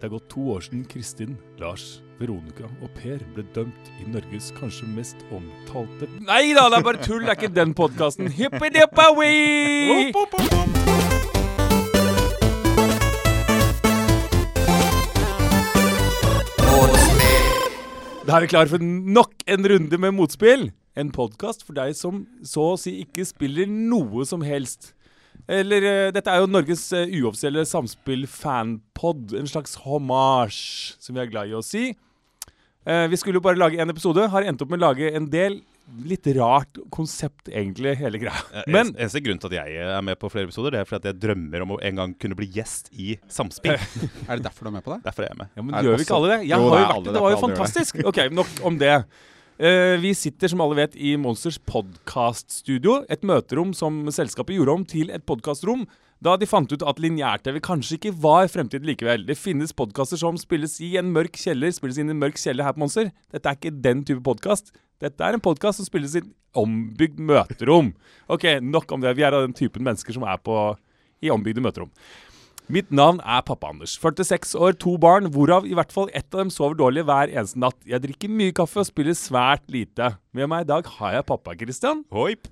Det er gått to år siden Kristin, Lars, Veronica og Per ble dømt i Norges kanskje mest omtalte Nei da, det er bare tull! Det er ikke den podkasten. Hippidippawi! Da er vi klare for nok en runde med motspill. En podkast for deg som så å si ikke spiller noe som helst. Eller eh, Dette er jo Norges eh, uoffisielle samspill-fanpod. En slags hommage, som vi er glad i å si. Eh, vi skulle jo bare lage én episode. Har endt opp med å lage en del. Litt rart konsept, egentlig, hele greia. Men Eneste grunn til at jeg er med på flere episoder, Det er fordi at jeg drømmer om å en gang kunne bli gjest i Samspill. Er det derfor du er med på det? Derfor er jeg med. Ja, men Er Gjør vi ikke alle det? Jeg Jo, har det jo vært det. det, var jo det. fantastisk. Ok, nok om det. Eh, vi sitter som alle vet i Monsters podkaststudio. Et møterom som selskapet gjorde om til et podkastrom. Da de fant ut at lineær-TV kanskje ikke var fremtiden likevel. Det finnes podkaster som spilles i en mørk kjeller, spilles inn i en mørk kjeller her på Monster. Dette er ikke den type podkast. Dette er en podkast som spilles i et ombygd møterom. Ok, nok om det. Vi er av den typen mennesker som er på, i ombygde møterom. Mitt navn er Pappa-Anders. 46 år, to barn, hvorav i hvert fall ett av dem sover dårlig hver eneste natt. Jeg drikker mye kaffe og spiller svært lite. Med meg i dag har jeg pappa Christian. Hoip.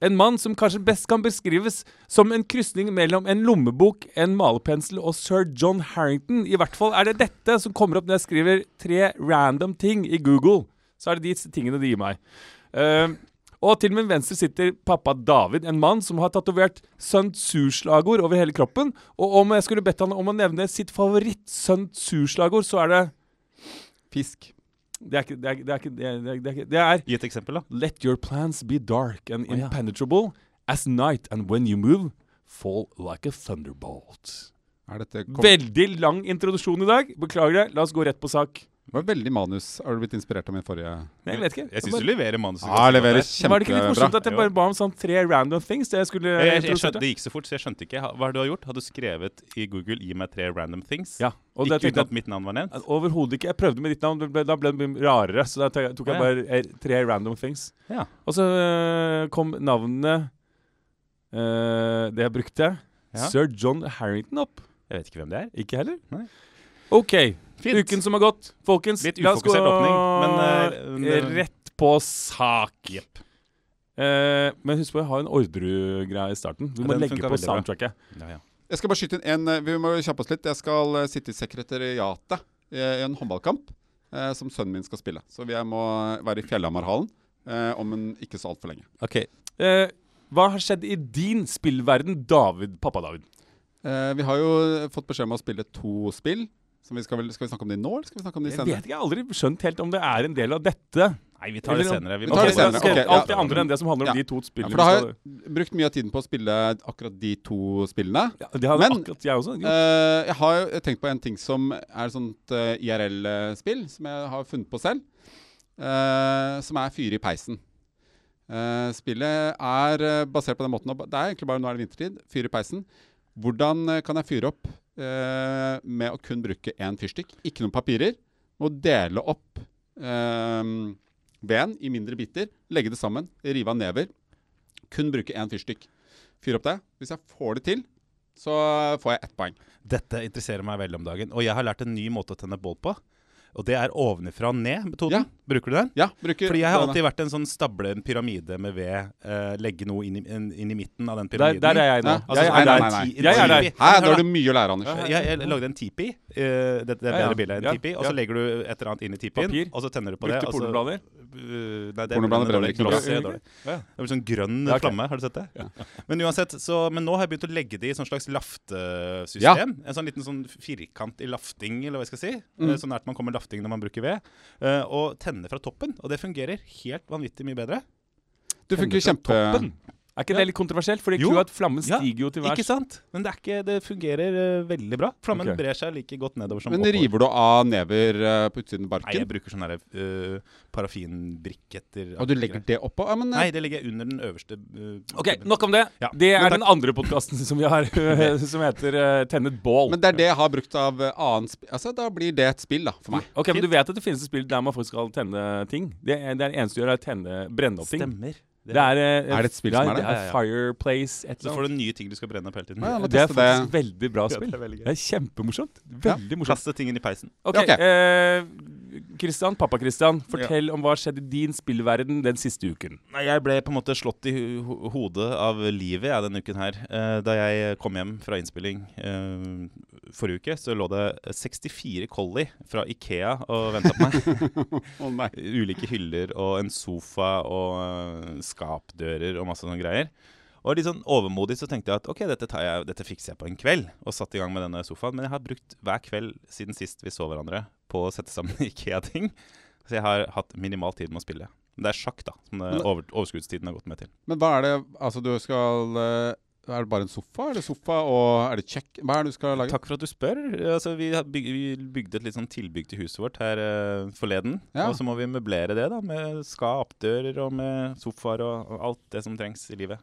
En mann som kanskje best kan beskrives som en krysning mellom en lommebok, en malerpensel og sir John Harrington. I hvert fall er det dette som kommer opp når jeg skriver tre random ting i Google. Så er det de tingene de gir meg. Eh, og til min venstre sitter pappa David, en mann som har tatovert Sun Tzu-slagord over hele kroppen. Og om jeg skulle bedt han om å nevne sitt favoritt-Sun Tzu-slagord, så er det Fisk. Det er ikke Det er, det er, det er, det er, det er, det er Gi et eksempel, da. Let your plans be dark and ja. impenetrable as night, and when you move, fall like a thunderbolt. Er dette Veldig lang introduksjon i dag. Beklager det. La oss gå rett på sak. Det var veldig manus. Har du blitt inspirert av min forrige Nei, jeg vet ikke. Jeg syns du leverer manuset Ja, leverer kjempebra. Var det ikke litt morsomt at jeg bare ba om sånn tre random things? Det jeg skulle Jeg, jeg, skjønte, det gikk så fort, så jeg skjønte ikke. Hva har du gjort? Har du skrevet i Google 'gi meg tre random things'? Ja, og ikke uten at mitt navn var nevnt? Overhodet ikke. Jeg prøvde med ditt navn, da ble det rarere. Så da tok jeg bare eh, tre random things. Ja. Og så eh, kom navnet eh, Det jeg brukte, Ja. sir John Harrington, opp. Jeg vet ikke hvem det er. Ikke heller? Nei. OK. Fint. Uken som har gått. Folkens, Litt ufokusert åpning, men, uh, rett på sak. Yep. Uh, men husk på, jeg har en Orderud-greie i starten. Du Ja, må legge på soundtracket. Ja, ja. Jeg skal bare skyte inn en eh, Vi må kjappe oss litt. Jeg skal eh, sitte i sekretariatet i i en håndballkamp uh, som sønnen min skal spille. Så jeg må være i Fjellhamarhallen eh, om en ikke så altfor lenge. Ok. Eh, hva har skjedd i din spillverden, David, pappa David? Eh, vi har jo fått beskjed om å spille to spill. Vi skal, vel, skal vi snakke om det nå, eller skal vi snakke om det senere? Jeg vet ikke, jeg har aldri skjønt helt om det er en del av dette. Nei, vi tar det senere. Vi vi tar det senere, ok, ok, Alt det andre enn det som handler om Ja. de to spillene. Ja, for da har jeg brukt mye av tiden på å spille akkurat de to spillene. ja, det hadde Men- akkurat jeg også. Eh, jeg har jo tenkt på en ting som er et sånt uh, IRL-spill, som jeg har funnet på selv. Uh, som er Fyre i peisen. Eh, spillet er eh, basert på den måten Det er egentlig bare nå er det vintertid. Fyr i peisen. Hvordan eh, kan jeg fyre opp eh, med å kun bruke én fyrstikk? Ikke noen papirer. Må dele opp eh, veden i mindre biter. Legge det sammen. Rive av never. Kun bruke én fyrstikk. Fyr opp det. Hvis jeg får det til, så får jeg ett poeng. Dette interesserer meg veldig om dagen. Og jeg har lært en ny måte å tenne bål på. Og det er ovenfra og ned-metoden. Ja. Bruker du den? Ja, bruker Fordi jeg har alltid vært en sånn stable en pyramide med ved. eh, legge noe inn i, inn, inn i midten av den pyramiden. der er jeg nå. Ja, Altså, jeg nei, er nei, nei, nei. Jeg er der. Her, Men har du mye å lære, Anders. Jeg, jeg, jeg lagde en tipi. Uh, det, det er bedre ja. bilde enn Ja, tipi. Og ja. så legger du et eller annet inn i tipien, Papir. og så tenner du på det. Brukte og så- pornoblader? Uh, nei, det Pornoblader brenner brenner ikke noe bra. dårlig. Ja. Det blir sånn grønn flamme. Har du sett det? Ja. Men uansett, så, men nå har jeg begynt å legge det i sånn slags laftesystem. En sånn liten sånn firkant i lafting, eller hva jeg skal si. Mm. Eh, Så nært man kommer lafting når man bruker ved. Eh, og tenne fra toppen. Og det fungerer helt vanvittig mye bedre. Du funker kjempe... toppen. Er ikke det litt kontroversielt? Fordi Jo. at flammen Ja, stiger jo til Ikke værs. sant? Men det, er ikke, det fungerer uh, veldig bra. Flammen okay. brer seg like godt nedover som Men oppover. river du av never uh, på utsiden av barken? Nei, jeg bruker sånne uh, parafinbriketter. Og du legger det oppå? Ja, men, eh, Nei, det legger jeg under den øverste uh, Ok, nok om det. Ja, Det er den andre podkasten som vi har, som heter uh, Tennet bål. men det er det jeg har brukt av eh, annen spill. Altså, da blir det et spill, da, for meg. Ok, men Du vet at det finnes et spill der man faktisk skal tenne ting? Det, er, det er det eneste du gjør, er å brenne opp ting. Stemmer. Det er, eh, Er det et spill som er det? det? Ja, ja, ja. Fireplace, et Så får du nye ting du skal brenne opp hele tiden. Ja, Det er faktisk det. veldig bra spill. det er. Det er kjempemorsomt. Veldig morsomt. Kaste tingen i peisen. Ok, Ja, okay. eh, Christian, Pappa-Kristian, fortell om hva skjedde i din spillverden den siste uken. Jeg ble på en måte slått i ho hodet av livet jeg, denne uken her. Eh, da jeg kom hjem fra innspilling eh, forrige uke, så lå det 64 Collie fra Ikea og venta på meg. oh, nei. Ulike hyller og en sofa og eh, skapdører og masse sånne greier. Og litt sånn overmodig så tenkte jeg at ok, dette, tar jeg, dette fikser jeg på en kveld. Og satte i gang med denne sofaen. Men jeg har brukt hver kveld siden sist vi så hverandre på å sette sammen Ikea-ting. Så jeg har hatt minimal tid med å spille. Men det er sjakk, da, som det over, overskuddstiden har gått med til. Men hva er det Altså, du skal eh, Er det bare en sofa? Er det sofa, og er det kjekk? Hva er det du skal lage? Takk for at du spør. Altså, vi, byg, vi bygde et litt sånn tilbygg til huset vårt her uh, forleden. Ja. Og så må vi møblere det da med skapdører og med sofaer og, og alt det som trengs i livet.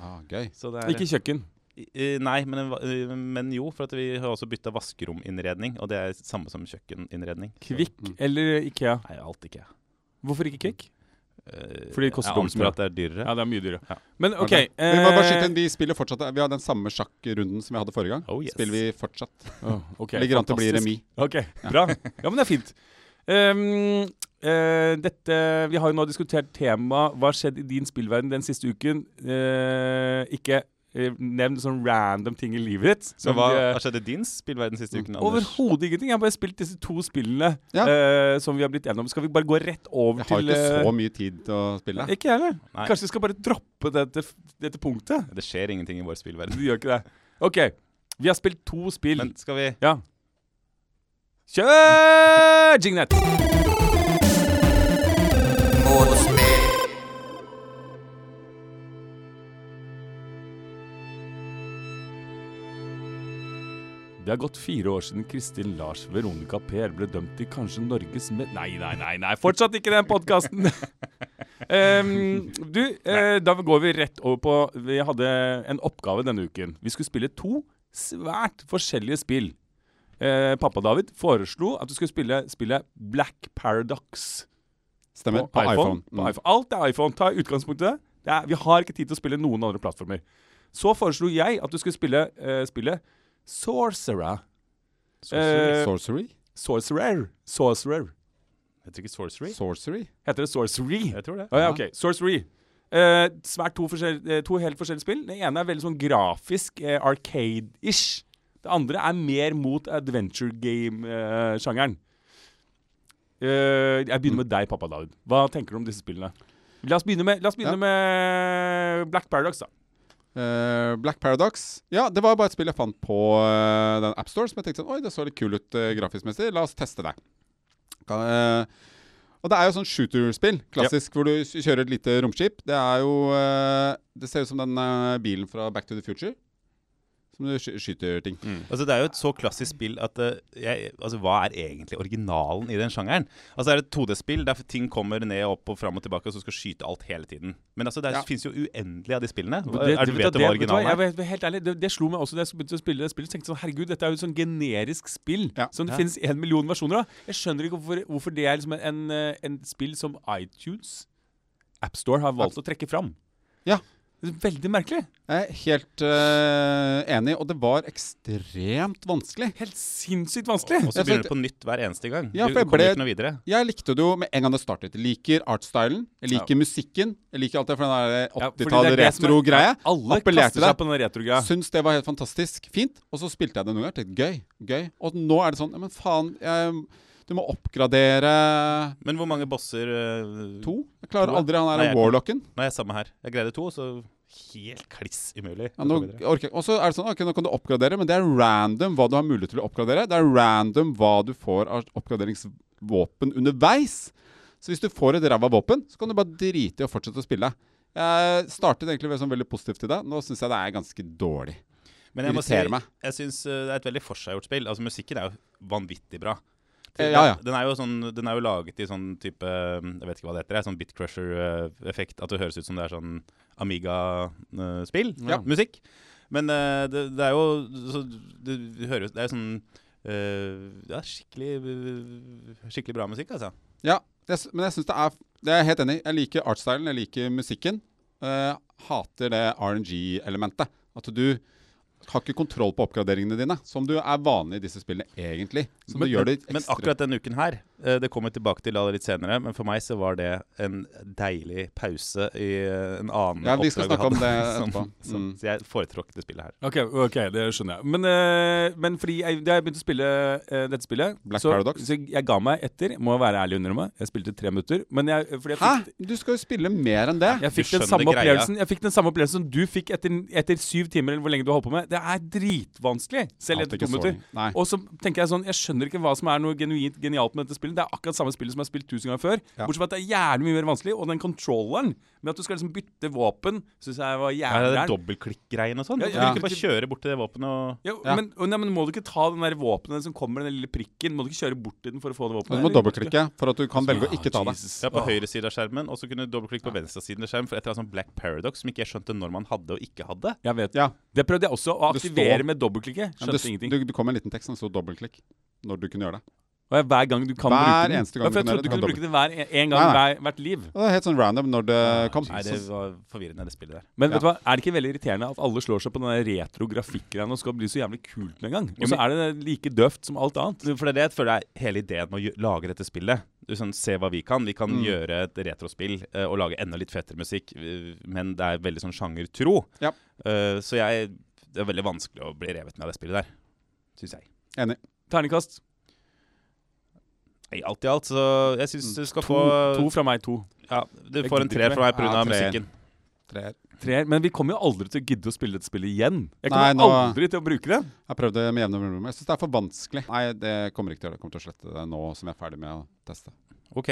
Ah, gøy. Så det er, Ikke kjøkken. I- Nei, men, en men jo, for at vi har også bytta vaskerominnredning. Og det er samme som kjøkkeninnredning. Kvikk Mm. eller Ikea? Nei, alt Ikea. Hvorfor ikke Kvikk? Eh, Fordi det koster dobbelt så mye. at det er dyrere. Ja, det er mye dyrere. Ja. Men OK. Vi må bare eh, inn, vi spiller fortsatt Vi har den samme sjakkrunden som vi hadde forrige gang. Oh, yes. Spiller vi fortsatt. Oh, okay, Ligger an til å bli remis. Ok, bra. Ja, men det er fint. Um, uh, dette, vi har jo nå diskutert tema Hva har skjedd i din spillverden den siste uken. Uh, ikke eh, nevn sånn random ting i livet ditt. Så hva vi, eh, har skjedd i din spillverden siste uken? Overhodet ingenting. Jeg har bare spilt disse to spillene Ja. uh, som vi har blitt enige om. Skal vi bare gå rett over til Jeg har til ikke så mye tid til å spille. Ikke jeg heller. Kanskje vi skal bare droppe dette, dette punktet? Det skjer ingenting i vår spillverden. Det gjør ikke det. OK. Vi har spilt to spill. Men skal vi Ja. Kjør jingnet! Det har gått fire år siden Kristin Lars Veronica Per ble dømt til kanskje Norges med... Nei, nei, nei, nei, fortsatt ikke den podkasten! du, uh, da går vi rett over på Vi hadde en oppgave denne uken. Vi skulle spille to svært forskjellige spill. Uh, pappa David foreslo at du skulle spille spillet Black Paradox. Stemmer. På, iPhone. IPhone. Mm. iPhone. Alt er iPhone. Ta utgangspunkt i det. det er, vi har ikke tid til å spille noen andre plattformer. Så foreslo jeg at du skulle spille uh, spillet Sorcerer. Eh, Sorcery? Sorcerer. Sorcerer. Heter det ikke Sorcery? Sorcery? Heter det Sorcery? Jeg tror det. Å ja, ok. Sorcery. Eh, svært to, eh, to helt forskjellige spill. Det ene er veldig sånn grafisk, eh, arcade-ish. Det andre er mer mot adventure game-sjangeren. Eh, jeg begynner med deg, pappa David. Hva tenker du om disse spillene? La oss begynne med, oss begynne Ja. med Black Paradox, da. Eh, Black Paradox. Ja, det var bare et spill jeg fant på uh, den AppStore som jeg tenkte sånn Oi, det så litt kul ut uh, grafisk messig. La oss teste det. Eh, og det er jo sånn shooter-spill, klassisk, hvor du kjører et lite romskip. Det er jo Det ser ut som den bilen fra Back to the Future. Som du skyter ting. Altså Det er jo et så klassisk spill at uh, jeg, altså Hva er egentlig originalen i den sjangeren? Altså Det er et 2D-spill der ting kommer ned og opp og fram og tilbake, og så skal skyte alt hele tiden. Men altså det Ja. fins jo uendelig av de spillene. Hva- Det- er, du vet du det- hva originalen er? jeg er? vet- Helt ærlig, det, det slo meg også da jeg begynte å spille det spillet. Tenkte sånn, herregud, dette er jo et sånn generisk spill Ja. som det Ja. finnes en million versjoner av. Jeg skjønner ikke hvorfor, hvorfor det er liksom en, en, en spill som iTunes, AppStore, har valgt å trekke fram. Ja. Det veldig merkelig. Jeg er helt uh, enig, og det var ekstremt vanskelig. Helt sinnssykt vanskelig. Og så begynner du på nytt hver eneste gang. Ja, du for jeg kommer ble- ikke noe videre. Jeg likte det jo med en gang det startet. Jeg liker artstylen, jeg liker musikken. Jeg liker alt det for den der 80-tallet det er det som er- retro-greie. Ja, Alle Appellerte kaster det. seg på den retro-greia. Syns det var helt fantastisk fint. Og så spilte jeg det noen ganger. Gøy, gøy. Og nå er det sånn Ja, men faen, jeg, du må oppgradere Men hvor mange bosser uh, to. Jeg klarer To, aldri han der warlocken. Nei, samme her. Jeg greide to, så helt kliss umulig. Ja, nå orker. Og så er det sånn, okay, nå kan du oppgradere, men det er random hva du har mulighet til å oppgradere. Det er random hva du får av oppgraderingsvåpen underveis. Så hvis du får et ræva våpen, så kan du bare drite i å fortsette å spille. Jeg startet egentlig sånn veldig positivt til det. Nå syns jeg det er ganske dårlig. Men jeg må si, meg. jeg syns det er et veldig forseggjort spill. Altså Musikken er jo vanvittig bra. Eh, ja, ja. Den, er sånn, den er jo laget i sånn type Jeg vet ikke hva det heter. er Sånn Bitcrusher-effekt. At det høres ut som det er sånn Amiga-spill. Ja. Musikk. Men eh, det, det er jo så, Det høres Det er sånn uh, Ja, skikkelig Skikkelig bra musikk, altså. Ja, men jeg syns det er Det er jeg helt enig i. Jeg liker artstylen, jeg liker musikken. Uh, hater det RNG-elementet. At du har ikke kontroll på oppgraderingene dine, som du er vanlig i disse spillene egentlig. Så Men, det gjør det men, akkurat denne uken her, eh, det kommer vi tilbake til litt senere, men for meg så var det en deilig pause i en annen Ja, vi skal oppdrag snakke om det som- etterpå. som- Mm. Så jeg foretråkket det spillet her. Ok, ok, det skjønner jeg. Men, eh, men fordi jeg, da jeg begynte å spille eh, dette spillet Black så, Paradox. Så jeg ga meg etter, må være ærlig under innrømme. Jeg spilte tre minutter. Men jeg, fordi jeg Hæ? fikk, Du skal jo spille mer enn det. jeg fikk den samme Jeg fikk den samme opplevelsen som du fikk etter, etter syv timer, eller hvor lenge du har holdt på med. Det er dritvanskelig, selv etter to minutter. Og så tenker jeg sånn Jeg skjønner ikke hva som er noe genuint genialt med dette spillet. Det er akkurat samme spillet som jeg har spilt tusen ganger før. Ja. Bortsett fra at det er jævlig mye mer vanskelig. Og den controlleren med at du skal liksom bytte våpen, syns jeg var det jævlig gæren. dobbeltklikk-greiene og sånn? Ja, Ja, ja. Du kan ikke bare kjøre bort til det våpenet og Ja, Ja. Men, nei, men må du ikke ta den der våpenet som kommer, den lille prikken? Må du ikke kjøre bort til den for å få det våpenet? du må dobbeltklikke for at du kan velge å ikke ta det. Ja, på høyre side av skjermen, og så kunne du dobbeltklikke på venstre side av skjermen for et eller annet sånn Black Paradox som ikke jeg skjønte når man hadde og ikke hadde. Jeg vet. Ja, Det prøvde jeg også å aktivere står- med dobbeltklikket. Skjønte det, ingenting. du, du kom med en liten tekst som sto dobbeltklikk når du kunne gjøre det. Og jeg- hver gang du kan Hver bruke den. eneste gang ja, for jeg du kan trodde du kunne bruke det hver en gang Nei, nei. hver, hvert liv. Det er helt sånn random når det kom. Nei, det var forvirrende, det spillet der. Men Ja. vet du hva, er det ikke veldig irriterende at alle slår seg på den der retro grafikkgreiene og skal bli så jævlig kult med en gang? Og så er det like døvt som alt annet. For det er det jeg føler er hele ideen med å lage dette spillet. Du sånn, Se hva vi kan. Vi kan Mm. gjøre et retrospill eh, og lage enda litt fetere musikk, eh, men det er veldig sånn sjangertro. Ja. Uh, så jeg Det er veldig vanskelig å bli revet med av det spillet der, syns jeg. Enig. Terningkast. Nei, alt i alt, så jeg syns du skal To, få to fra meg, to. Ja, du Jeg får en treer tre fra meg pga. Ja, musikken. Treer. Treer. Men vi kommer jo aldri til å gidde å spille dette spillet igjen. Jeg Nei, kommer nå- aldri til å bruke det. Jeg har prøvd det med jevne mellomrom. Jeg syns det er for vanskelig. Nei, det kommer ikke til å gjøre det. Jeg kommer til å slette det nå som jeg er ferdig med å teste. Ok.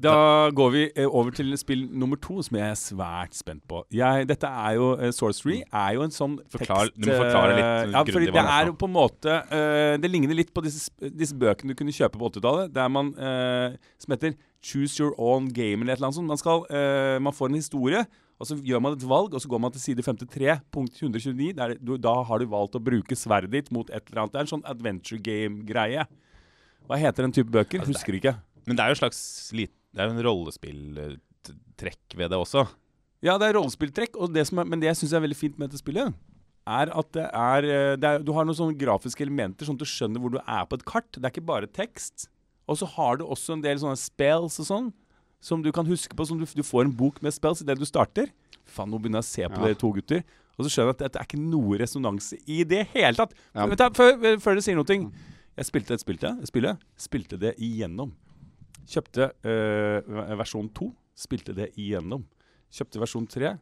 Da går vi eh, over til spill nummer to, som jeg er svært spent på. Jeg, dette er jo uh, Sorcery er jo en sånn Forklar- tekst... du må forklare litt uh, ja, fordi det er jo på en måte uh, Det ligner litt på disse, disse bøkene du kunne kjøpe på 80-tallet, der man eh, som heter Choose your own game, eller et eller annet sånt. Man, skal, eh, man får en historie, og så gjør man et valg, og så går man til side 53, punkt 129. Der, du, da har du valgt å bruke sverdet ditt mot et eller annet. Det er en sånn adventure game-greie. Hva heter den type bøker? Altså, er- Husker ikke. Men det er jo et slags lit, Det er jo en rollespilltrekk ved det også. Ja, det er rollespilltrekk, og det som er, men det jeg syns er veldig fint med dette spillet, er at det er, eh, det er Du har noen sånne grafiske elementer, sånn at du skjønner hvor du er på et kart. Det er ikke bare tekst. Og så har du også en del sånne spells og sånn, som du kan huske på. Som du, du får en bok med spells idet du starter. Faen, nå begynner jeg å se på Ja. dere to gutter. Og så skjønner jeg at det er ikke noe resonanse i det hele tatt. Ja. Før, før du sier noe Jeg spilte et spilte, spillet, spilte det igjennom. Kjøpte øh, versjon 2, spilte det igjennom. Kjøpte versjon 3,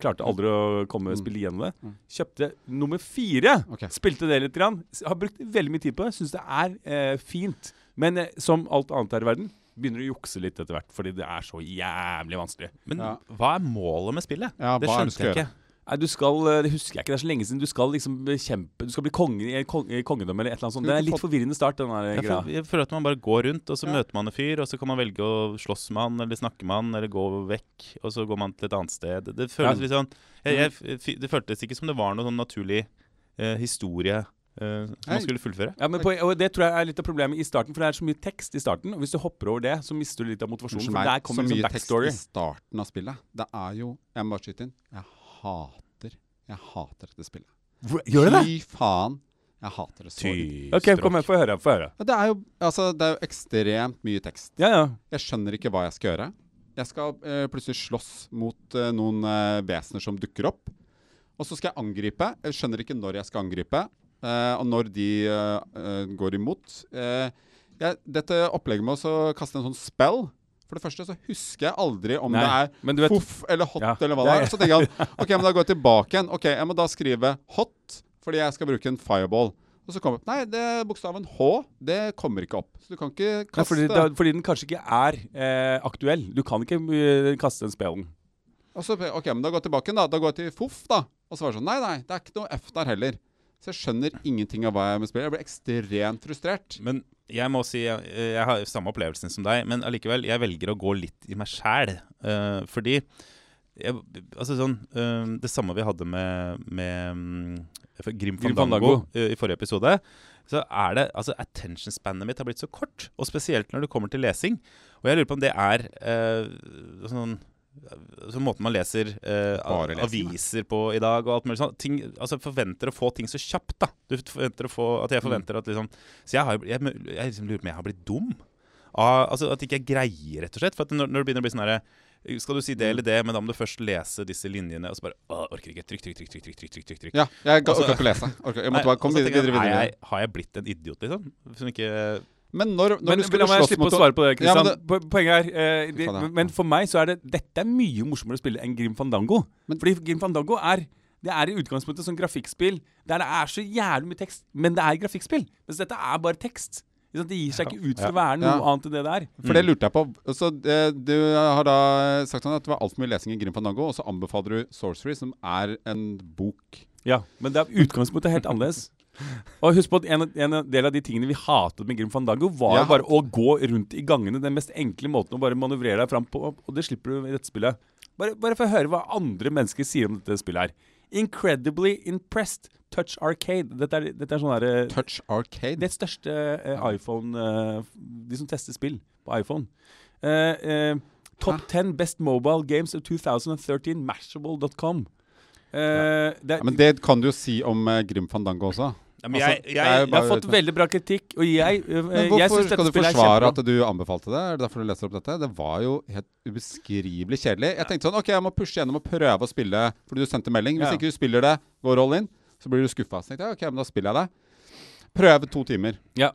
klarte aldri å komme Mm. spille igjennom det. Mm. Kjøpte nummer 4, okay. spilte det litt. Grann. Har brukt veldig mye tid på det, syns det er eh, fint. Men eh, som alt annet her i verden, begynner å jukse litt etter hvert, fordi det er så jævlig vanskelig. Men Ja. hva er målet med spillet? Ja, det er det skjønte jeg ikke. Nei, du skal, eh, Det husker jeg ikke, det er så lenge siden. Du skal liksom bekjempe Du skal bli konge i kong, i eller et eller annet sånt. Det er litt forvirrende start, den der Jeg, jeg føler at man bare går rundt, og så Ja. møter man en fyr, og så kan man velge å slåss med han, eller snakke med han, eller gå vekk, og så går man til et annet sted. Det, føltes føles Ja. litt sånn jeg, jeg, Det føltes ikke som det var noe sånn naturlig eh, historie Uh, som man skulle fullføre. Ja, men på, og Det tror jeg er litt av problemet i starten, for det er så mye tekst i starten. og Hvis du hopper over det, så mister du litt av motivasjonen. For der så mye liksom tekst i starten av spillet. Det er jo Jeg må bare skyte inn. Jeg hater Jeg hater dette spillet. Hvor- Gjør det det? Fy faen. Jeg hater det så mye. Ok, kom igjen, få høre. Få høre. Det er jo altså, det er jo ekstremt mye tekst. Ja, ja. Jeg skjønner ikke hva jeg skal gjøre. Jeg skal uh, plutselig slåss mot uh, noen uh, vesener som dukker opp. Og så skal jeg angripe. Jeg skjønner ikke når jeg skal angripe, eh, og når de går imot. Eh, jeg, dette opplegget med å kaste en sånn spell For det første så husker jeg aldri om Nei, det er men du vet Voff eller hot Ja, eller hva det er-. Så tenker han OK, men da går jeg tilbake igjen. Ok, Jeg må da skrive hot fordi jeg skal bruke en fireball. Og så kommer Nei, det bokstaven H, det kommer ikke opp. Så du kan ikke kaste kaste fordi, da, fordi den kanskje ikke er eh, aktuell. Du kan ikke uh, kaste den spelen. Og så, ok, men da går jeg tilbake igjen, da. Da går jeg til FOF, da. Og så var det sånn Nei, nei, det er ikke noe F der heller. Så jeg skjønner ingenting av hva jeg må spille. Jeg blir ekstremt frustrert. Men jeg må si jeg, jeg har samme opplevelsen som deg, men allikevel, jeg velger å gå litt i meg sjæl. fordi jeg, altså sånn, uh, Det samme vi hadde med, med um, Grim van Fandango eh, i forrige episode. Så er det, altså Attention spannet mitt har blitt så kort, og spesielt når det kommer til lesing. Og jeg lurer på om det er eh, sånn altså måten man leser eh, aviser på i dag og alt mulig sånn. Ting, altså forventer å få ting så kjapt, da. Du forventer å få At jeg forventer at liksom Så jeg, har, jeg, jeg liksom lurer på om jeg har blitt dum. Ah, altså At ikke jeg greier, rett og slett. For at når, når det begynner å bli sånn herre skal du si det eller det, men da må du først lese disse linjene. Og så bare Å, orker ikke. Trykk, trykk, trykk. trykk, trykk, trykk, trykk. Ja, jeg orker ikke å lese. Orker. jeg måtte bare komme videre. videre. jeg, Har jeg blitt en idiot, liksom? Som ikke Men når, når Men du skulle slåss mot å svare på det, Ja, men det, Poenget er eh, det, Faen, ja. Men for meg så er det Dette er mye morsommere å spille enn Grim Fandango. Men- Fordi Grim Fandango er det er i utgangspunktet sånn grafikkspill der det er så jævlig mye tekst, men det er grafikkspill. Mens dette er bare tekst. Det gir seg ikke ut for å være noe Ja. annet enn det det er. For det lurte jeg på. Så det, Du har da sagt sånn at det var altfor mye lesing i Grim Fandango, og så anbefaler du Sorcery, som er en bok. Ja, Men det er utgangspunktet helt annerledes. Og husk på at en, en del av de tingene vi hatet med Grim Fandango, var Ja. bare å gå rundt i gangene. Den mest enkle måten å bare manøvrere deg fram på. Og det slipper du i dette spillet. Bare, bare få høre hva andre mennesker sier om dette spillet her. Incredibly impressed. Touch Arcade. Dette er, dette er sånn her, Touch Arcade. Det største uh, iPhone uh, De som tester spill på iPhone. Uh, eh, top 10 best mobile games of 2013. Mashable.com. Eh, det, Ja, men det kan du jo si om uh, Grim Fandango også. ja, men Altså, jeg, jeg, det har fått veldig bra kritikk, og jeg, uh, Men jeg hvorfor syns skal dette du spillet er forsvare at du anbefalte det? Er det derfor du leser opp dette? Det var jo helt ubeskrivelig kjedelig. Jeg tenkte sånn, ok, jeg må pushe gjennom og prøve å spille fordi du sendte melding. Hvis Ja. ikke du spiller det, går all in, så blir du skuffa. Så tenkte jeg, ok, men da spiller jeg det. Prøve to timer. Ja.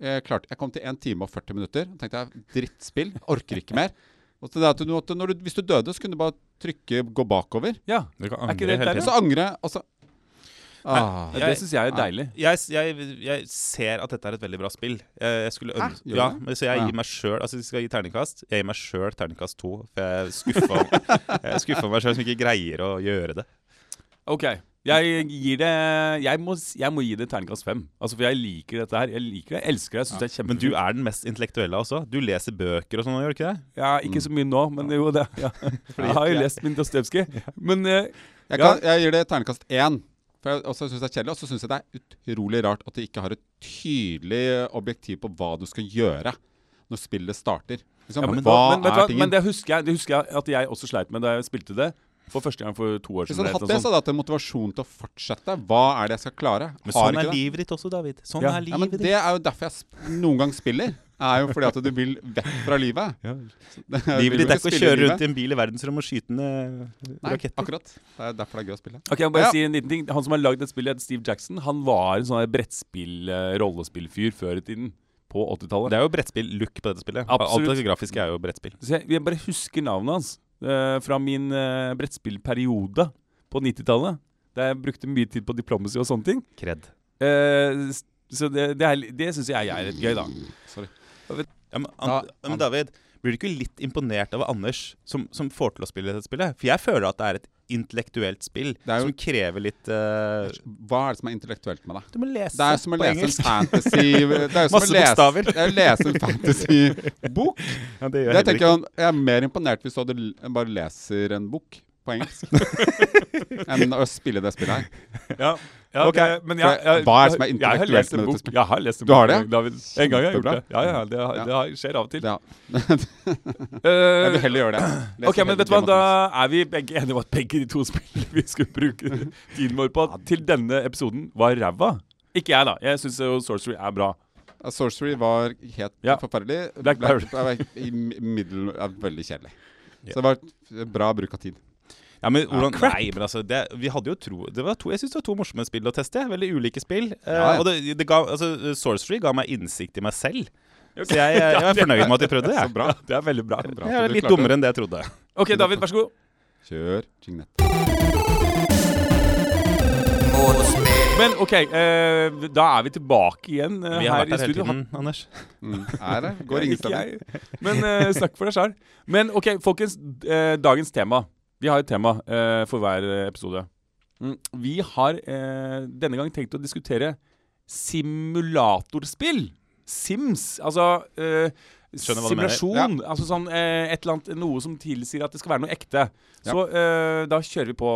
Jeg, klarte, jeg kom til 1 time og 40 minutter. Da tenkte jeg, drittspill. Orker ikke mer. Og så det at du, måtte- når du, hvis du døde, så kunne du bare trykke 'gå bakover'. Ja, Du kan Er ikke angre det hele tiden. så angre, altså så jeg, det syns jeg er deilig. Jeg, jeg, jeg ser at dette er et veldig bra spill. Jeg, skulle Hæ? ønske Gjør Ja, det? så jeg gir meg sjøl Altså, jeg skal gi terningkast, jeg gir meg sjøl terningkast to. For jeg skuffa meg sjøl som ikke greier å gjøre det. OK. Jeg gir det Jeg må, jeg må gi det terningkast fem. Altså, for jeg liker dette her. Jeg liker det. Jeg elsker det. Jeg synes det er Men du er den mest intellektuelle også. Du leser bøker og sånn, gjør du ikke det? Ja, ikke så mye nå, men jo, det ja. Jeg har jo lest min Dostojevskij. Men eh, Jeg, Ja. kan, jeg gir det terningkast én. For jeg også synes det er kjedelig. Og så syns jeg det er utrolig rart at de ikke har et tydelig objektiv på hva du skal gjøre når spillet starter. Liksom, Ja, men, hva men, er hva? tingen? men det husker jeg Det husker jeg at jeg også sleit med da jeg spilte det. For første gang for to år Hvis han hadde det, noe så hadde jeg hatt en motivasjon til å fortsette. Hva er det jeg skal klare? Men sånn er livet ditt også, David. Sånn Ja. er Ja, men ditt. Det er jo derfor jeg noen gang spiller. er jo fordi at du vil vekk fra livet. Ja. Livet ditt er ikke å kjøre rundt i en bil i verdensrommet og skyte ned raketter. Nei, akkurat. Det er derfor det er gøy å spille. Ok, jeg må bare Ja. si en liten ting Han som har lagd et spill, heter Steve Jackson. Han var en sånn her brettspill, eh, før i tiden. På 80-tallet. Det er jo brettspill-look på dette spillet. Absolutt. Alt det grafiske er jo brettspill. Så jeg, jeg bare husker navnet hans fra min eh, brettspillperiode på 90-tallet. Der jeg brukte mye tid på diplomacy og sånne ting. Kred. Eh, så det, det, er det syns jeg er litt gøy, da. Sorry. Ja, men, Da- men David, blir du ikke litt imponert over Anders, som, som får til å spille dette spillet? For jeg føler at det er et intellektuelt spill Det er jo- som krever litt uh, Hva er det som er intellektuelt med det? Du må lese Det er som å på lese en fantasy Det er jo som Masse å lese, bokstaver. det er å lese en fantasybok. Ja, det gjør Jeg tenker jeg, jeg er mer imponert hvis du hadde bare leser en bok på engelsk enn å spille det spillet her. Ja, ja Ok. det, men jeg, jeg, hva er det som er intellektuelt med dette bok. spillet? Jeg har lest en Du har det? David. En gang jeg har gjort det. Ja, ja, det, har, det skjer av og til. Ja. Eh, Jeg vil heller gjøre det. Lese Ok, men vet du hva, Da er vi begge enige om at begge de to spillene vi skulle bruke tiden vår på til denne episoden, var ræva. Ikke jeg, da. Jeg syns Sorcery er bra. Ja, Sorcery var helt Ja. forferdelig. Black i middel er veldig kjedelig. Yeah. Så det var bra bruk av tid. Ja, men hvordan, crap. Nei, men altså det, Vi hadde jo tro det var to, Jeg syns det var to morsomme spill å teste. Veldig ulike spill. Eh, Ja, Uh, og det, det ga, altså, Sorcery ga meg innsikt i meg selv. Så jeg, jeg, jeg er fornøyd med at de prøvde det. Så bra. Det er veldig bra. Bra Jeg er litt klarte dummere enn det jeg trodde. Ok, David, vær så god. Kjør jignett. Men ok, eh, da er vi tilbake igjen eh, Vi har her vært i her hele tiden, Anders. Mm. Er det? Går ingen steder. Men eh, snakk for deg sjøl. Men ok, folkens. eh, dagens tema. Vi har et tema eh, for hver eh, episode. Mm, Vi har eh, denne gang tenkt å diskutere simulatorspill. Sims. Altså eh, simulasjon. Altså sånn eh, et eller annet, noe som tilsier at det skal være noe ekte. Så eh, da kjører vi på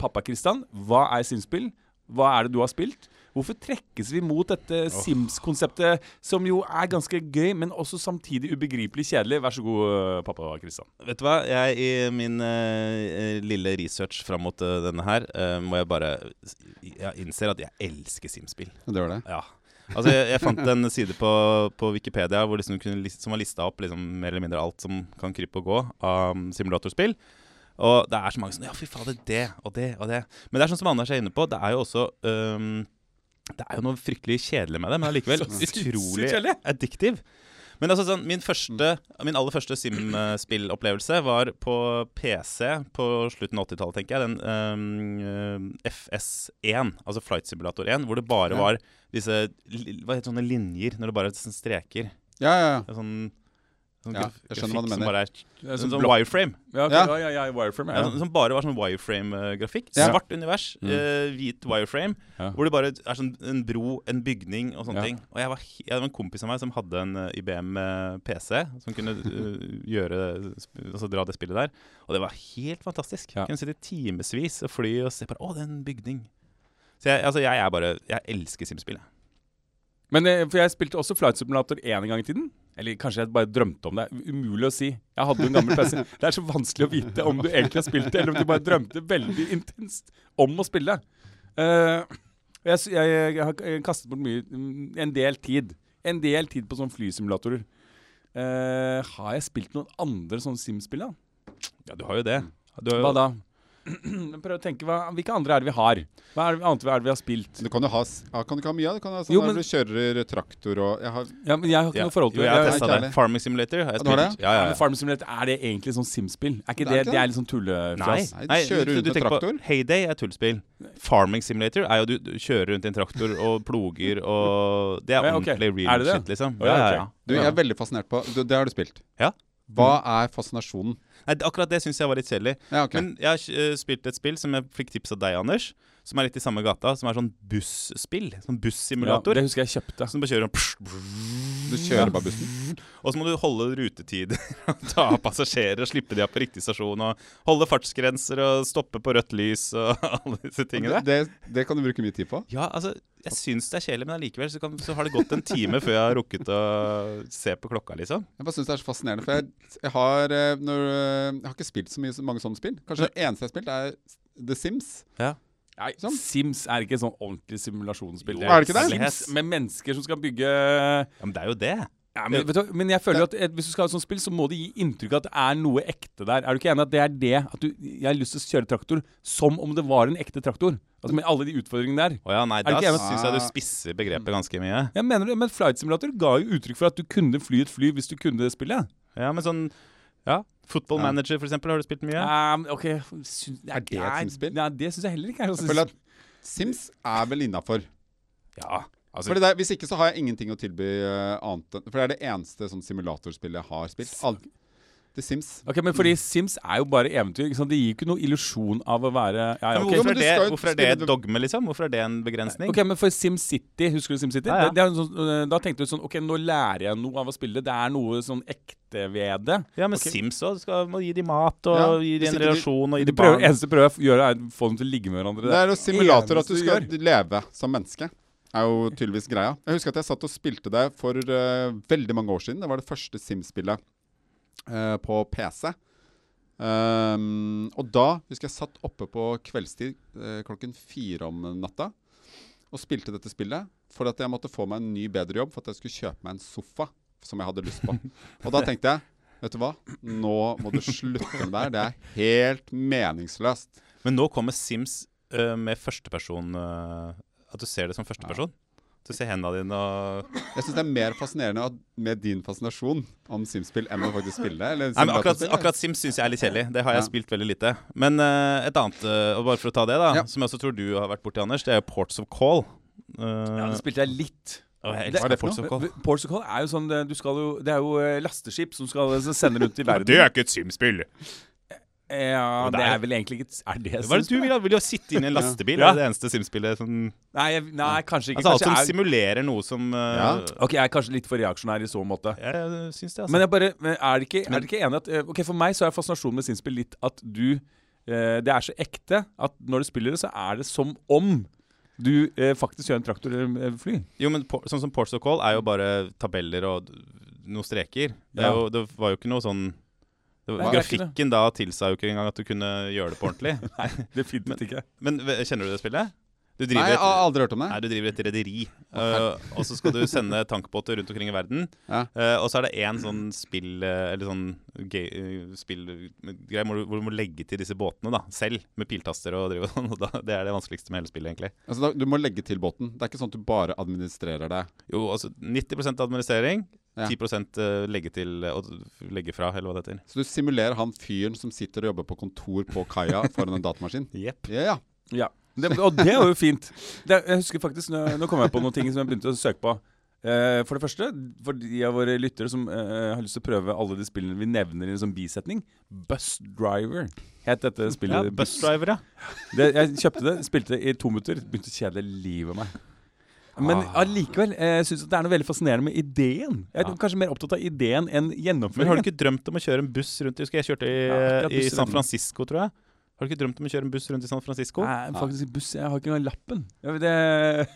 Pappa Kristian. Hva er Sims-spill? hva er det du har spilt? Hvorfor trekkes vi mot dette Sims-konseptet, som jo er ganske gøy, men også samtidig ubegripelig kjedelig? Vær så god, eh, pappa Kristian. Vet du hva? Jeg, I min uh, lille research fram mot uh, denne her, uh, må jeg bare Jeg innser at jeg elsker Sims-spill. Det var det. Ja. Altså, jeg, jeg fant en side på, på Wikipedia hvor liksom kunne, som har lista opp liksom, mer eller mindre alt som kan krype og gå av um, simulatorspill. Og det er så mange sånn Ja, fy fader, det og det og det. Men det er sånn som Anders er inne på, det er jo også um, Det er jo noe fryktelig kjedelig med det, men allikevel utrolig addictive. Men altså sånn, min, første, min aller første Sim-spillopplevelse var på PC på slutten av 80-tallet, tenker jeg. Den um, FS1, altså Flight Simulator 1, hvor det bare var disse Hva heter sånne linjer når det bare er sånne streker? Ja, ja, ja. Sånn, sånn Ja, jeg skjønner hva du mener. er Sånn, sånn wireframe. Ja, ok, Ja. ja, ja, ja, wireframe. Ja. Som bare var sånn wireframe-grafikk. Ja. Svart univers, Mm. eh, hvit wireframe. Ja. Hvor det bare er sånn en bro, en bygning og sånne Ja. ting. Og jeg var, jeg var en kompis av meg som hadde en eh, IBM eh, PC som kunne uh, gjøre Altså dra det spillet der. Og det var helt fantastisk. Ja. Kunne sitte timevis og fly og se på Å, det er en bygning. Så jeg, altså, jeg er bare Jeg elsker Sim-spill. jeg. Men for jeg spilte også Flight Simulator én gang i tiden. Eller kanskje jeg bare drømte om det. Umulig å si. Jeg hadde en gammel PC. Det er så vanskelig å vite om du egentlig har spilt det, eller om du bare drømte veldig intenst om å spille. Uh, jeg, jeg, jeg har kastet bort mye mm, En del tid. En del tid på sånne flysimulatorer. Uh, har jeg spilt noen andre sånne Sims-spill, da? Ja, du har jo det. Har jo, Hva da? Prøv å tenke, hva, Hvilke andre er det vi har? Hva er det annet er det vi har spilt? Du kan jo ha, ja, kan du ikke ha mye av det? Du ha sånn Jo, der du kjører traktor og jeg har, Ja, men Jeg har ikke Ja. noe forhold til Jo, jeg har testa det. Farming Simulator har jeg spilt. det? Ja, ja, ja. Farming Simulator, er det egentlig sånn Sim-spill? Er ikke Det det, er det, er litt sånn tullefjas? Nei, du kjører rundt du med tenker på. Heyday er tullspill. Farming Simulator er jo du, du kjører rundt i en traktor og ploger og Det er ordentlig real Er det det? shit, liksom. Å, ja, Ja, ja, ja. Du, jeg er veldig fascinert på du, Det har du spilt. Ja. Hva er fascinasjonen? Nei, akkurat det syns jeg var litt kjedelig. Ja, okay. Men jeg har eh, spilt et spill som jeg fikk tips av deg, Anders. Som er litt i samme gata. Som er sånn busspill. Sånn Ja, det husker jeg kjøpte. som bare kjører sånn Du kjører bare bussen? Og så må du holde rutetider, ta av passasjerer slippe de av på riktig stasjon. Og holde fartsgrenser og stoppe på rødt lys og alle disse tingene. Det, det kan du bruke mye tid på. Ja, altså, jeg syns det er kjedelig, men allikevel så, kan- så har det gått en time før jeg har rukket å se på klokka, liksom. Jeg bare synes det er så fascinerende. For jeg, jeg, har, eh, når, eh, jeg har ikke spilt så mye, mange sånne spill. Kanskje det eneste jeg har spilt, er The Sims. Nei, Sånn. Sims er ikke sånn ordentlig simulasjonsspill. Jo, er det ikke det? Sims med mennesker som skal bygge Ja, Men det er jo det. ja, men, vet du, men jeg føler jo at eh, hvis du skal ha et sånt spill, så må det gi inntrykk av at det er noe ekte der. Er du ikke enig at det er det? At du, jeg har lyst til å kjøre traktor som om det var en ekte traktor. Altså Med alle de utfordringene der. Å ja, nei, det da syns jeg du spisser begrepet ganske mye. Jeg mener det, Men Flight Simulator ga jo uttrykk for at du kunne fly et fly hvis du kunne det spillet. Ja, men sånn Ja. Football Manager, for eksempel, har du spilt mye? Um, ok syns, Er det et Sims-spill? Nei, det syns jeg heller ikke er. Jeg føler at Sims er vel innafor. Ja. Altså, Fordi det, Hvis ikke så har jeg ingenting å tilby uh, annet enn For det er det eneste sånn simulatorspillet jeg har spilt. All, The Sims. Ok, Men fordi Sims er jo bare eventyr. Ikke sant? Det gir jo ikke noe illusjon av å være ja, ja, okay. hvorfor, er det, hvorfor er det et dogme, liksom? Hvorfor er det en begrensning? Ok, men for SimCity, husker du SimCity? Ja, ja. Det, det en sånn, øh, da tenkte du sånn Ok, nå lærer jeg noe av å spille. Det er noe sånn ekte ved det. Ja, men okay. Sims òg. Må gi dem mat og Ja, gi dem en relasjon og gi Det dem prøver, barn. eneste prøver jeg gjør, er å få dem til å ligge med hverandre. Det er jo simulator at du skal gjør. leve som menneske. Er jo tydeligvis greia. Jeg husker at jeg satt og spilte det for uh, veldig mange år siden. Det var det første Sims-spillet eh, på PC. Um, og da husker jeg satt oppe på kveldstid eh, klokken fire om natta og spilte dette spillet for at jeg måtte få meg en ny, bedre jobb for at jeg skulle kjøpe meg en sofa som jeg hadde lyst på. Og da tenkte jeg Vet du hva? Nå må du slutte med det her. Det er helt meningsløst. Men nå kommer Sims uh, med førsteperson uh, At du ser det som førsteperson. Du ser hendene dine og Jeg syns det er mer fascinerende at, med din fascinasjon om Sims-spill enn å faktisk spille. det. Sim akkurat, akkurat Sims syns jeg er litt kjedelig. Det har jeg Ja. spilt veldig lite. Men uh, et annet, øh, og bare for å ta det, da, Ja. som jeg også tror du har vært borti, Anders, det er jo Ports of Call. Uh, Ja, det spilte jeg litt. å, jeg Det- elsker er det Ports of Call. Ports of Call er jo sånn det- du skal jo, Det er jo eh, lasteskip som skal sender rundt i verden. ikke et Sims-spill. Ja, det er- vel egentlig ikke Er det Hva er det du vil? Vil du sitte inne i en lastebil? Ja. Er det det eneste Sims-spillet som Nei, jeg, nei, kanskje ikke. Altså alt som jeg, er, simulerer noe som uh... Ja. ok, jeg er kanskje litt for reaksjonær i så måte. Jeg syns det, altså. Men jeg bare, er det ikke, er det ikke enig at eh, Ok, For meg så er fascinasjonen med Sinnspill litt at du uh, Det er så ekte at når du spiller det, så er det som om du uh, faktisk gjør en traktor eller eh, fly. Jo, men på, sånn som Ports of Call er jo bare tabeller og noen streker. Det, Ja. jo, det var jo ikke noe sånn Nei, Grafikken da tilsa jo ikke engang at du kunne gjøre det på ordentlig. Nei, Definitivt ikke. Men kjenner du det spillet? Du Nei, jeg har aldri hørt om det. nei, du driver et rederi, uh, og så skal du sende tankbåter rundt omkring i verden. Ja. Uh, og så er det én sånn spill eh, Eller sånn spillgreie hvor, du- hvor du må legge til disse båtene da selv, med piltaster og drive og sånn. Og da, det er det vanskeligste med hele spillet, egentlig. Altså, da, du må legge til båten. Det er ikke sånn at du bare administrerer det. Jo, altså 90 administrering, Ja. 10 eh, legge til og legge fra, eller hva det heter. Så du simulerer han fyren som sitter og jobber på kontor på kaia foran en datamaskin. Jepp. Yeah, ja. Ja. Det, og det var jo fint. Det, jeg husker faktisk, Nå, nå kom jeg på noen ting som jeg begynte å søke på. Uh, for det første, for de av våre lyttere som uh, har lyst til å prøve alle de spillene vi nevner i en sånn bisetning. Bus Driver het dette Ja, spillet. Busdriver, ja. Det, jeg kjøpte det, spilte det i to minutter. Begynte å kjede livet av meg. Men Ah. allikevel ah. jeg synes jeg det er noe veldig fascinerende med ideen. Jeg er Ja. kanskje mer opptatt av ideen enn gjennomføringen. Men har du ikke drømt om å kjøre en buss rundt Jeg kjørte i, Ja, i San. Francisco, tror jeg. Har du ikke drømt om å kjøre en buss rundt i San Francisco? Nei, faktisk i buss. Jeg har ikke engang lappen. Ja, det,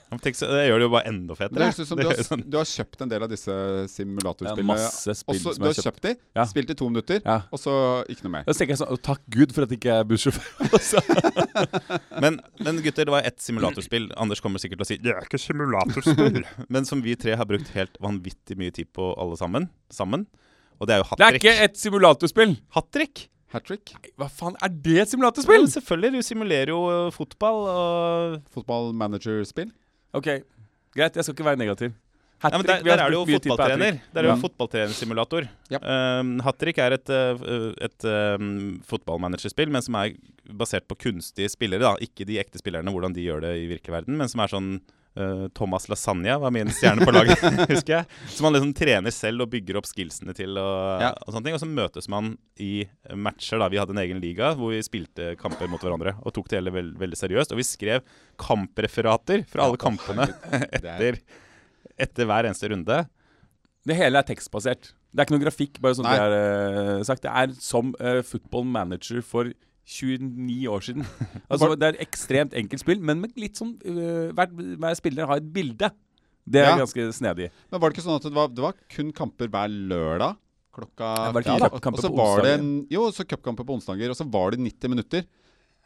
Ja, Tenk så, det gjør det jo bare enda Det fetere. Det, som Det du har, sånn- du har kjøpt en del av disse det er masse spill Også, som du har kjøpt. kjøpt de, Ja. spilt i to minutter, Ja. og så ikke noe mer. Da tenker jeg sånn, Takk Gud for at jeg ikke er bussjåfør. Men, men gutter, det var ett simulatorspill. Anders kommer sikkert til å si det er ikke simulatorspill. men som vi tre har brukt helt vanvittig mye tid på alle sammen. sammen. Og det er jo Det er ikke et simulatorspill! Hat trick? Hat trick, Hva faen, er det et Ja, simulatorspill? selvfølgelig. Du simulerer jo uh, fotball og fotballmanager-spill. Ok, greit. Jeg skal ikke være negativ. ja, men der, vi har der er det jo fotballtrener. hat-trick. Der er det jo Ja. fotballtrenersimulator. Ja. Um, hat trick er et, uh, et um, fotballmanagerspill, men som er basert på kunstige spillere. da Ikke de ekte spillerne, hvordan de gjør det i virkeverden, men som er sånn uh, Thomas Lasagna var min stjerne på laget, husker jeg. Som man liksom trener selv og bygger opp skillsene til. Og, Ja. og sånne ting Og så møtes man i matcher. da Vi hadde en egen liga hvor vi spilte kamper mot hverandre og tok det hele veld, veldig seriøst. Og vi skrev kampreferater fra alle kampene er, etter, etter hver eneste runde. Det hele er tekstbasert. Det er ikke noe grafikk, bare sånn det er uh, sagt. Det er som uh, football manager for 29 år siden. Altså, det er et ekstremt enkelt spill, men med litt sånn uh, hver, hver spiller har et bilde. Det er Ja. ganske snedig. men var det ikke sånn at det var, det var kun kamper hver lørdag? Klokka ikke fire? Og så var det en, Jo, så cupkamper på onsdager, og så var det 90 minutter.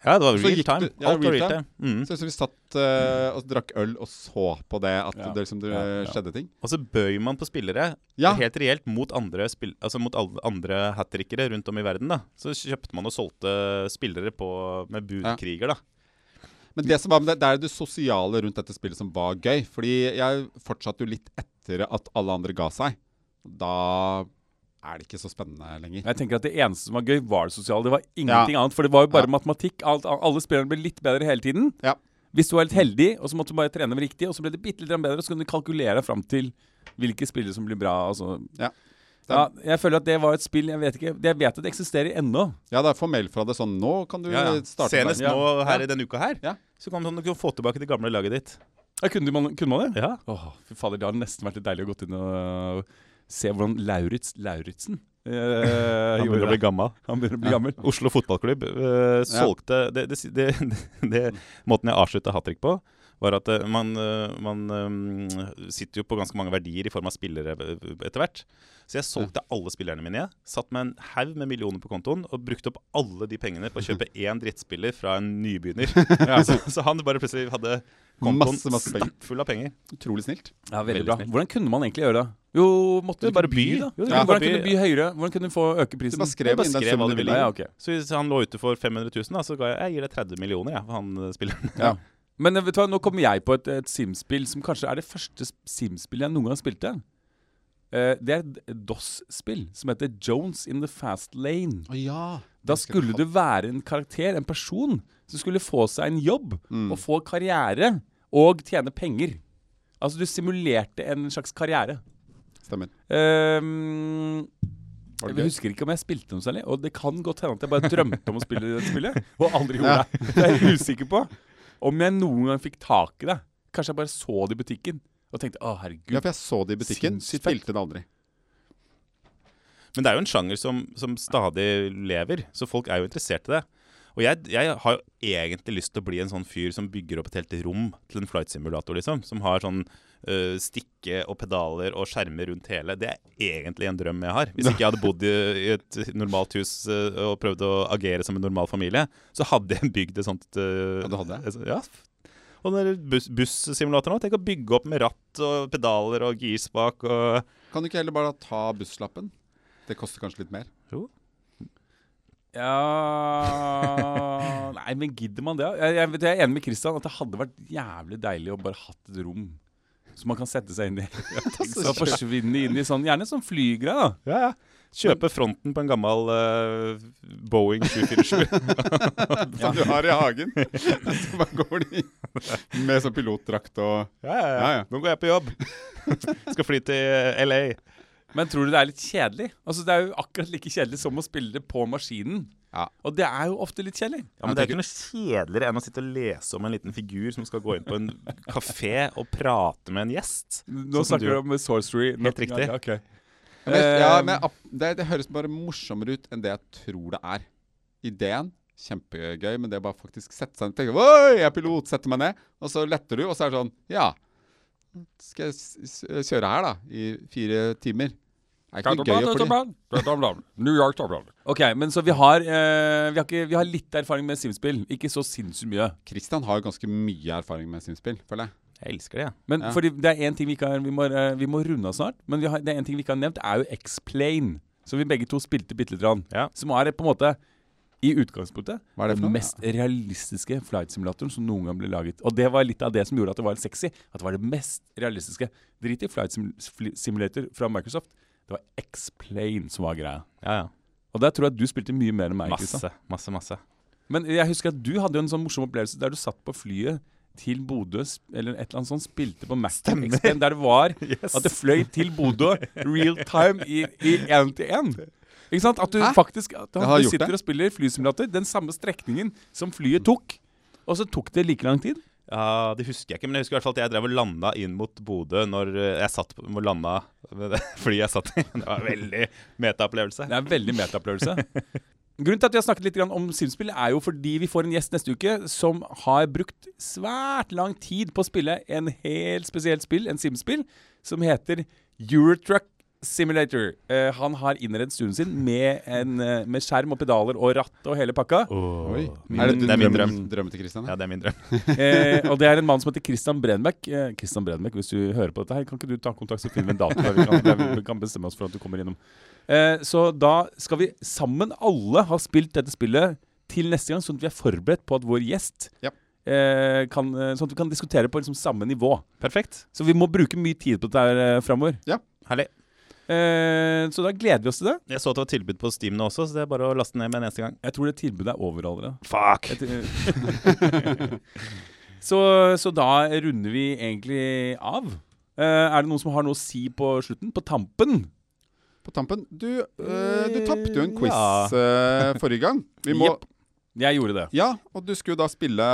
Ja, det var real time. du- ja, Alt var real time. time. Mm. Så, så vi satt uh, og drakk øl og så på det, at Ja. det liksom det Ja, skjedde ting. Og så bøy man på spillere helt reelt mot andre, spill, altså mot andre hat-trickere rundt om i verden. da Så kjøpte man og solgte spillere på, med budkriger. da Men det som var med det, det er det sosiale rundt dette spillet som var gøy. Fordi jeg fortsatte jo litt etter at alle andre ga seg. Da er det ikke så spennende lenger. Jeg tenker at Det eneste som var gøy, var det sosiale. Det var ingenting annet. For det var jo bare Ja. matematikk. Alt, alle spillerne ble litt bedre hele tiden. Ja. Hvis du var litt heldig, og så måtte du bare trene med riktig, og så ble det bitte litt bedre, så kunne du kalkulere fram til hvilke spillere som blir bra. Altså. Ja. Ja, jeg føler at det var et spill Jeg vet ikke, jeg vet at det eksisterer ennå. Ja, da får formell fra det sånn Nå kan du Ja, ja. starte Senest med- nå her Ja. i denne uka her, Ja. så kan du få tilbake det gamle laget ditt. Ja, kunne, man, kunne man det? Ja Åh, fy fader, Det har nesten vært litt deilig å gå inn og se hvordan Lauritz Lauritzen eh, Han begynner å bli gammel. Han begynner å bli Ja. gammel. Oslo fotballklubb uh, solgte det, det, det, det, Måten jeg avslutta hat trick på, var at eh, man, eh, man eh, sitter jo på ganske mange verdier i form av spillere etter hvert. Så jeg solgte alle spillerne mine. Jeg satt med en haug med millioner på kontoen og brukte opp alle de pengene på å kjøpe én drittspiller fra en nybegynner. så, så han bare plutselig hadde kontoen Masse, masse stappfull av penger. Utrolig snilt. Ja, veldig Veldig bra. snilt. Hvordan kunne man egentlig gjøre det? Jo, måtte Du du bare by, da? Jo, Ja. kan bare Hvordan kunne du by. høyere? Hvordan kunne du få øke Du bare skrev bare inn den skrev hva du du ville. Ja, okay. Så hvis han lå ute for 500 000, da, så ga jeg, jeg gir deg 30 millioner jeg, for han spilleren. Ja. Men eh, vet du hva, nå kommer jeg på et, et Sims-spill som kanskje er det første Sims-spillet jeg noen gang spilte. Uh, det er et DOS-spill som heter Jones in the Fast Lane. Oh, ja. Da skulle du være en karakter, en person, som skulle få seg en jobb Mm. og få karriere og tjene penger. Altså du simulerte en slags karriere. Stemmer. Uh, jeg husker ikke om jeg spilte noe særlig. Og det kan godt hende at jeg bare drømte om å spille det spillet, og aldri gjorde det. Det er jeg usikker på. Om jeg noen gang fikk tak i det. Kanskje jeg bare så det i butikken og tenkte å herregud. Ja, for jeg så det i butikken. Spilte det aldri. Men det er jo en sjanger som, som stadig lever, så folk er jo interessert i det. Og jeg, jeg har jo egentlig lyst til å bli en sånn fyr som bygger opp et helt rom til en flight simulator, liksom. Som har sånn øh, stikke og pedaler og skjermer rundt hele. Det er egentlig en drøm jeg har. Hvis ikke jeg hadde bodd i, i et normalt hus uh, og prøvd å agere som en normal familie, så hadde jeg bygd et sånt Uh, Ja, det hadde jeg. Ja. Og den bussimulatoren òg. Tenk å bygge opp med ratt og pedaler og girspak og Kan du ikke heller bare ta busslappen? Det koster kanskje litt mer. Ja Nei, men gidder man det? Jeg, jeg, jeg er enig med Christian at det hadde vært jævlig deilig å bare hatt et rom som man kan sette seg inn i. Så forsvinne inn i sånn, Gjerne sånn flygreie. Ja, ja. Kjøpe fronten på en gammel uh, Boeing 747. Som du har i hagen. Så bare går de med sånn pilotdrakt og Ja, ja, Ja, ja. Nå går jeg på jobb. Skal fly til LA. Men tror du det er litt kjedelig? Altså Det er jo akkurat like kjedelig som å spille det på maskinen. Ja. Og det er jo ofte litt kjedelig. Ja, men Det er ikke noe kjedeligere enn å sitte og lese om en liten figur som skal gå inn på en kafé og prate med en gjest. Nå Sånn snakker du- om sorcery. Helt riktig. Ja, okay. Ja, men, ja, Eh, men det, det høres bare morsommere ut enn det jeg tror det er. Ideen kjempegøy, men det er bare faktisk sette seg ned tenke, Oi, jeg er pilot, setter meg ned. Og så letter du, og så er det sånn Ja, skal jeg kjøre her, da, i fire timer? Det er ikke noe gøy å fly. New York Ok, men så vi har, eh, vi har, ikke, vi har litt erfaring med simspill. Ikke så sinnssykt mye. Christian har jo ganske mye erfaring med simspill, føler jeg. Jeg elsker det, jeg. Men Ja. fordi det er en ting vi ikke har Vi må, eh, vi må runde av snart. Men vi har, det er en ting vi ikke har nevnt, er jo X-Plane. Som vi begge to spilte bitte lite grann. Ja. Som er på en måte i utgangspunktet Hva er det for den noe? mest realistiske flight-simulatoren som noen gang ble laget. Og det var litt av det som gjorde at det var sexy. At det var det mest realistiske. Drit i Flight Sim Fli- Simulator fra Microsoft. Det var X-Plane som var greia. Ja, ja. Og der tror jeg at du spilte mye mer enn meg. Masse, masse, masse. Men jeg husker at du hadde en sånn morsom opplevelse der du satt på flyet til Bodø, eller et eller annet sånt, spilte på Mac X-Plane, der det var Yes. at det fløy til Bodø real time i én til én. Ikke sant? At du Hæ? faktisk at du, du sitter det. og spiller flysimulator den samme strekningen som flyet tok. Og så tok det like lang tid. Ja, Det husker jeg ikke, men jeg husker i hvert fall at jeg drev og landa inn mot Bodø når eh, jeg satt på, landa med flyet jeg satt i. Det var en veldig metaopplevelse. Det er en veldig metaopplevelse. Grunnen til at vi har snakket litt om Simspill, er jo fordi vi får en gjest neste uke som har brukt svært lang tid på å spille en helt spesielt spill, en Simspill, som heter Eurotruck Simulator. Uh, han har innredet stuen sin med, en, uh, med skjerm og pedaler og ratt og hele pakka. Oh. Min- Er det, det er min drøm. drøm. til Christian? Ja, Ja? det er min drøm. uh, og det er en mann som heter Christian Brenbeck. Eh, Christian Brenbeck, hvis du hører på dette her, kan ikke du ta kontakt og finne en dato? der Vi kan, vi kan bestemme oss for at du kommer innom. Eh, så da skal vi sammen alle ha spilt dette spillet til neste gang, sånn at vi er forberedt på at vår gjest Ja. kan, Sånn at vi kan diskutere på liksom samme nivå. Perfekt. Så vi må bruke mye tid på dette her framover. Herlig. Eh, så da gleder vi oss til det. Jeg så at det var tilbud på Steam nå også, så det er bare å laste ned med en eneste gang. Jeg tror det tilbudet er over allerede. Fuck! Så, så da runder vi egentlig av. Eh, er det noen som har noe å si på slutten? På tampen? På tampen Du, øh, du tapte jo en quiz Ja. forrige gang. Vi må, yep. Jeg gjorde det. Ja, og du skulle da spille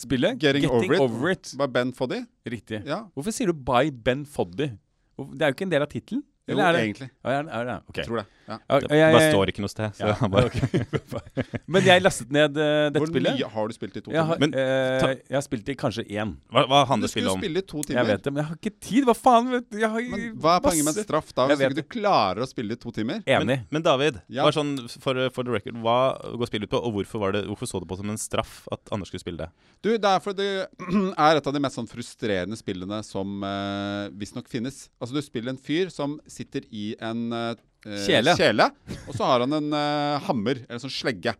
Spillet? Getting Over It. Over It. by Ben Foddy. Riktig. Ja, Hvorfor sier du By Ben Foddy? Det er jo ikke en del av tittelen. jo, er det? egentlig. Er det, er det? Ok. Tror det. Ja. Det bare står ikke noe sted. Så Ja, han bare, ok. Men jeg lastet ned uh, dette Hvor spillet. mye har du spilt i to Jeg har, timer? Men uh, jeg har spilt i kanskje én. hva, hva Du handler skulle spillet om? spille i to timer. Jeg vet det, men jeg har ikke tid. Hva faen? Jeg har Men hva er poenget med en straff da, hvis ikke du klarer å spille i to timer? Enig. Men, men David, Ja. sånn for, for the record, hva går spillet ut på, og hvorfor, var det, hvorfor så du på som en straff at Anders skulle spille det? Du, Det er fordi det er et av de mest sånn frustrerende spillene som uh, visstnok finnes. Altså, du spiller en fyr som sitter i en eh, Kjele. og så har han en eh, hammer, eller en sånn slegge.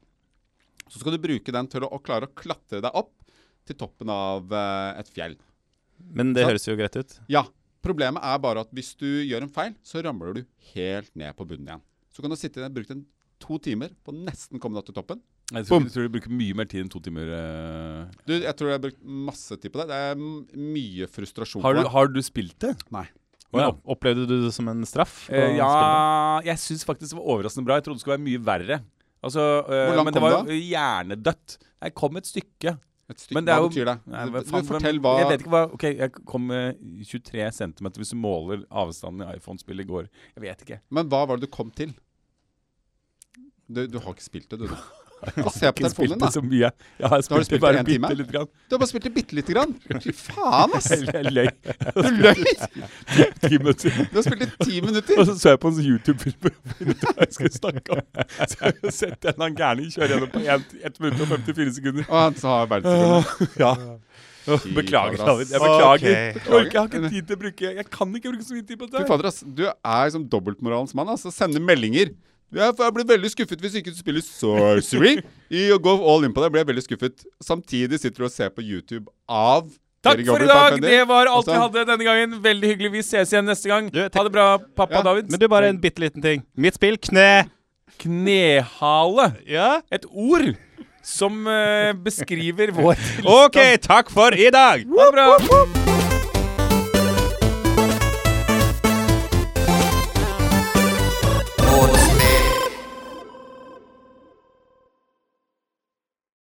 Så skal du bruke den til å, å klare å klatre deg opp til toppen av eh, et fjell. Men det så, høres jo greit ut. Ja. Problemet er bare at hvis du gjør en feil, så ramler du helt ned på bunnen igjen. Så kan du sitte der, bruke to timer på nesten komme deg til toppen. Jeg tror, jeg tror du bruker mye mer tid enn to timer. eh. Du, jeg tror jeg har brukt masse tid på det. Det er mye frustrasjon Har, du, har du spilt det? Nei. Men Ja. Opplevde du det som en straff? Eh, ja, jeg syns faktisk det var overraskende bra. Jeg trodde det skulle være mye verre. Altså, eh, Hvor langt men det kom var jo hjernedødt. Jeg kom et stykke. Et stykke, Men det er hva jo- betyr det? Nei, det faen, fortell hva Jeg vet ikke hva Ok, jeg kom med 23 cm hvis du måler avstanden i iPhone-spillet i går. Jeg vet ikke. Men hva var det du kom til? Du, du har ikke spilt det, du? Da. har se på Ikke telefonen spilt din, det da. så mye. Jeg har spilt, spilt det bare en time? bitte lite grann. Du har bare spilt det bitte lite grann. Fy faen, ass! Jeg løy. Du løy! Ti minutter. Du har spilt det ti minutter. Og så så jeg på en sånn YouTube-film jeg skulle snakke om. Så jeg har sett en annen gærning kjøre gjennom på 1 minutt og 54 sekunder. Og han sa verdensrekorden. Ja. Beklager. David. Jeg beklager. Okay. Jeg, jeg har ikke tid til å bruke Jeg kan ikke bruke så mye tid på Fy fader, ass. Du er som dobbeltmoralens mann. Altså. Sender meldinger. Jeg jeg blir veldig skuffet hvis ikke du spiller sorcery. I å gå all in på det blir jeg veldig skuffet. Samtidig sitter du og ser på YouTube av Takk for i dag. Det var alt vi Altså- hadde denne gangen. Veldig hyggelig. Vi ses igjen neste gang. Du, Ha det bra, pappa Ja, David. Men du, bare en bitte liten ting. Mitt spill, kne. Knehale. Ja? Et ord som uh, beskriver vår OK, takk for i dag! Ha det bra.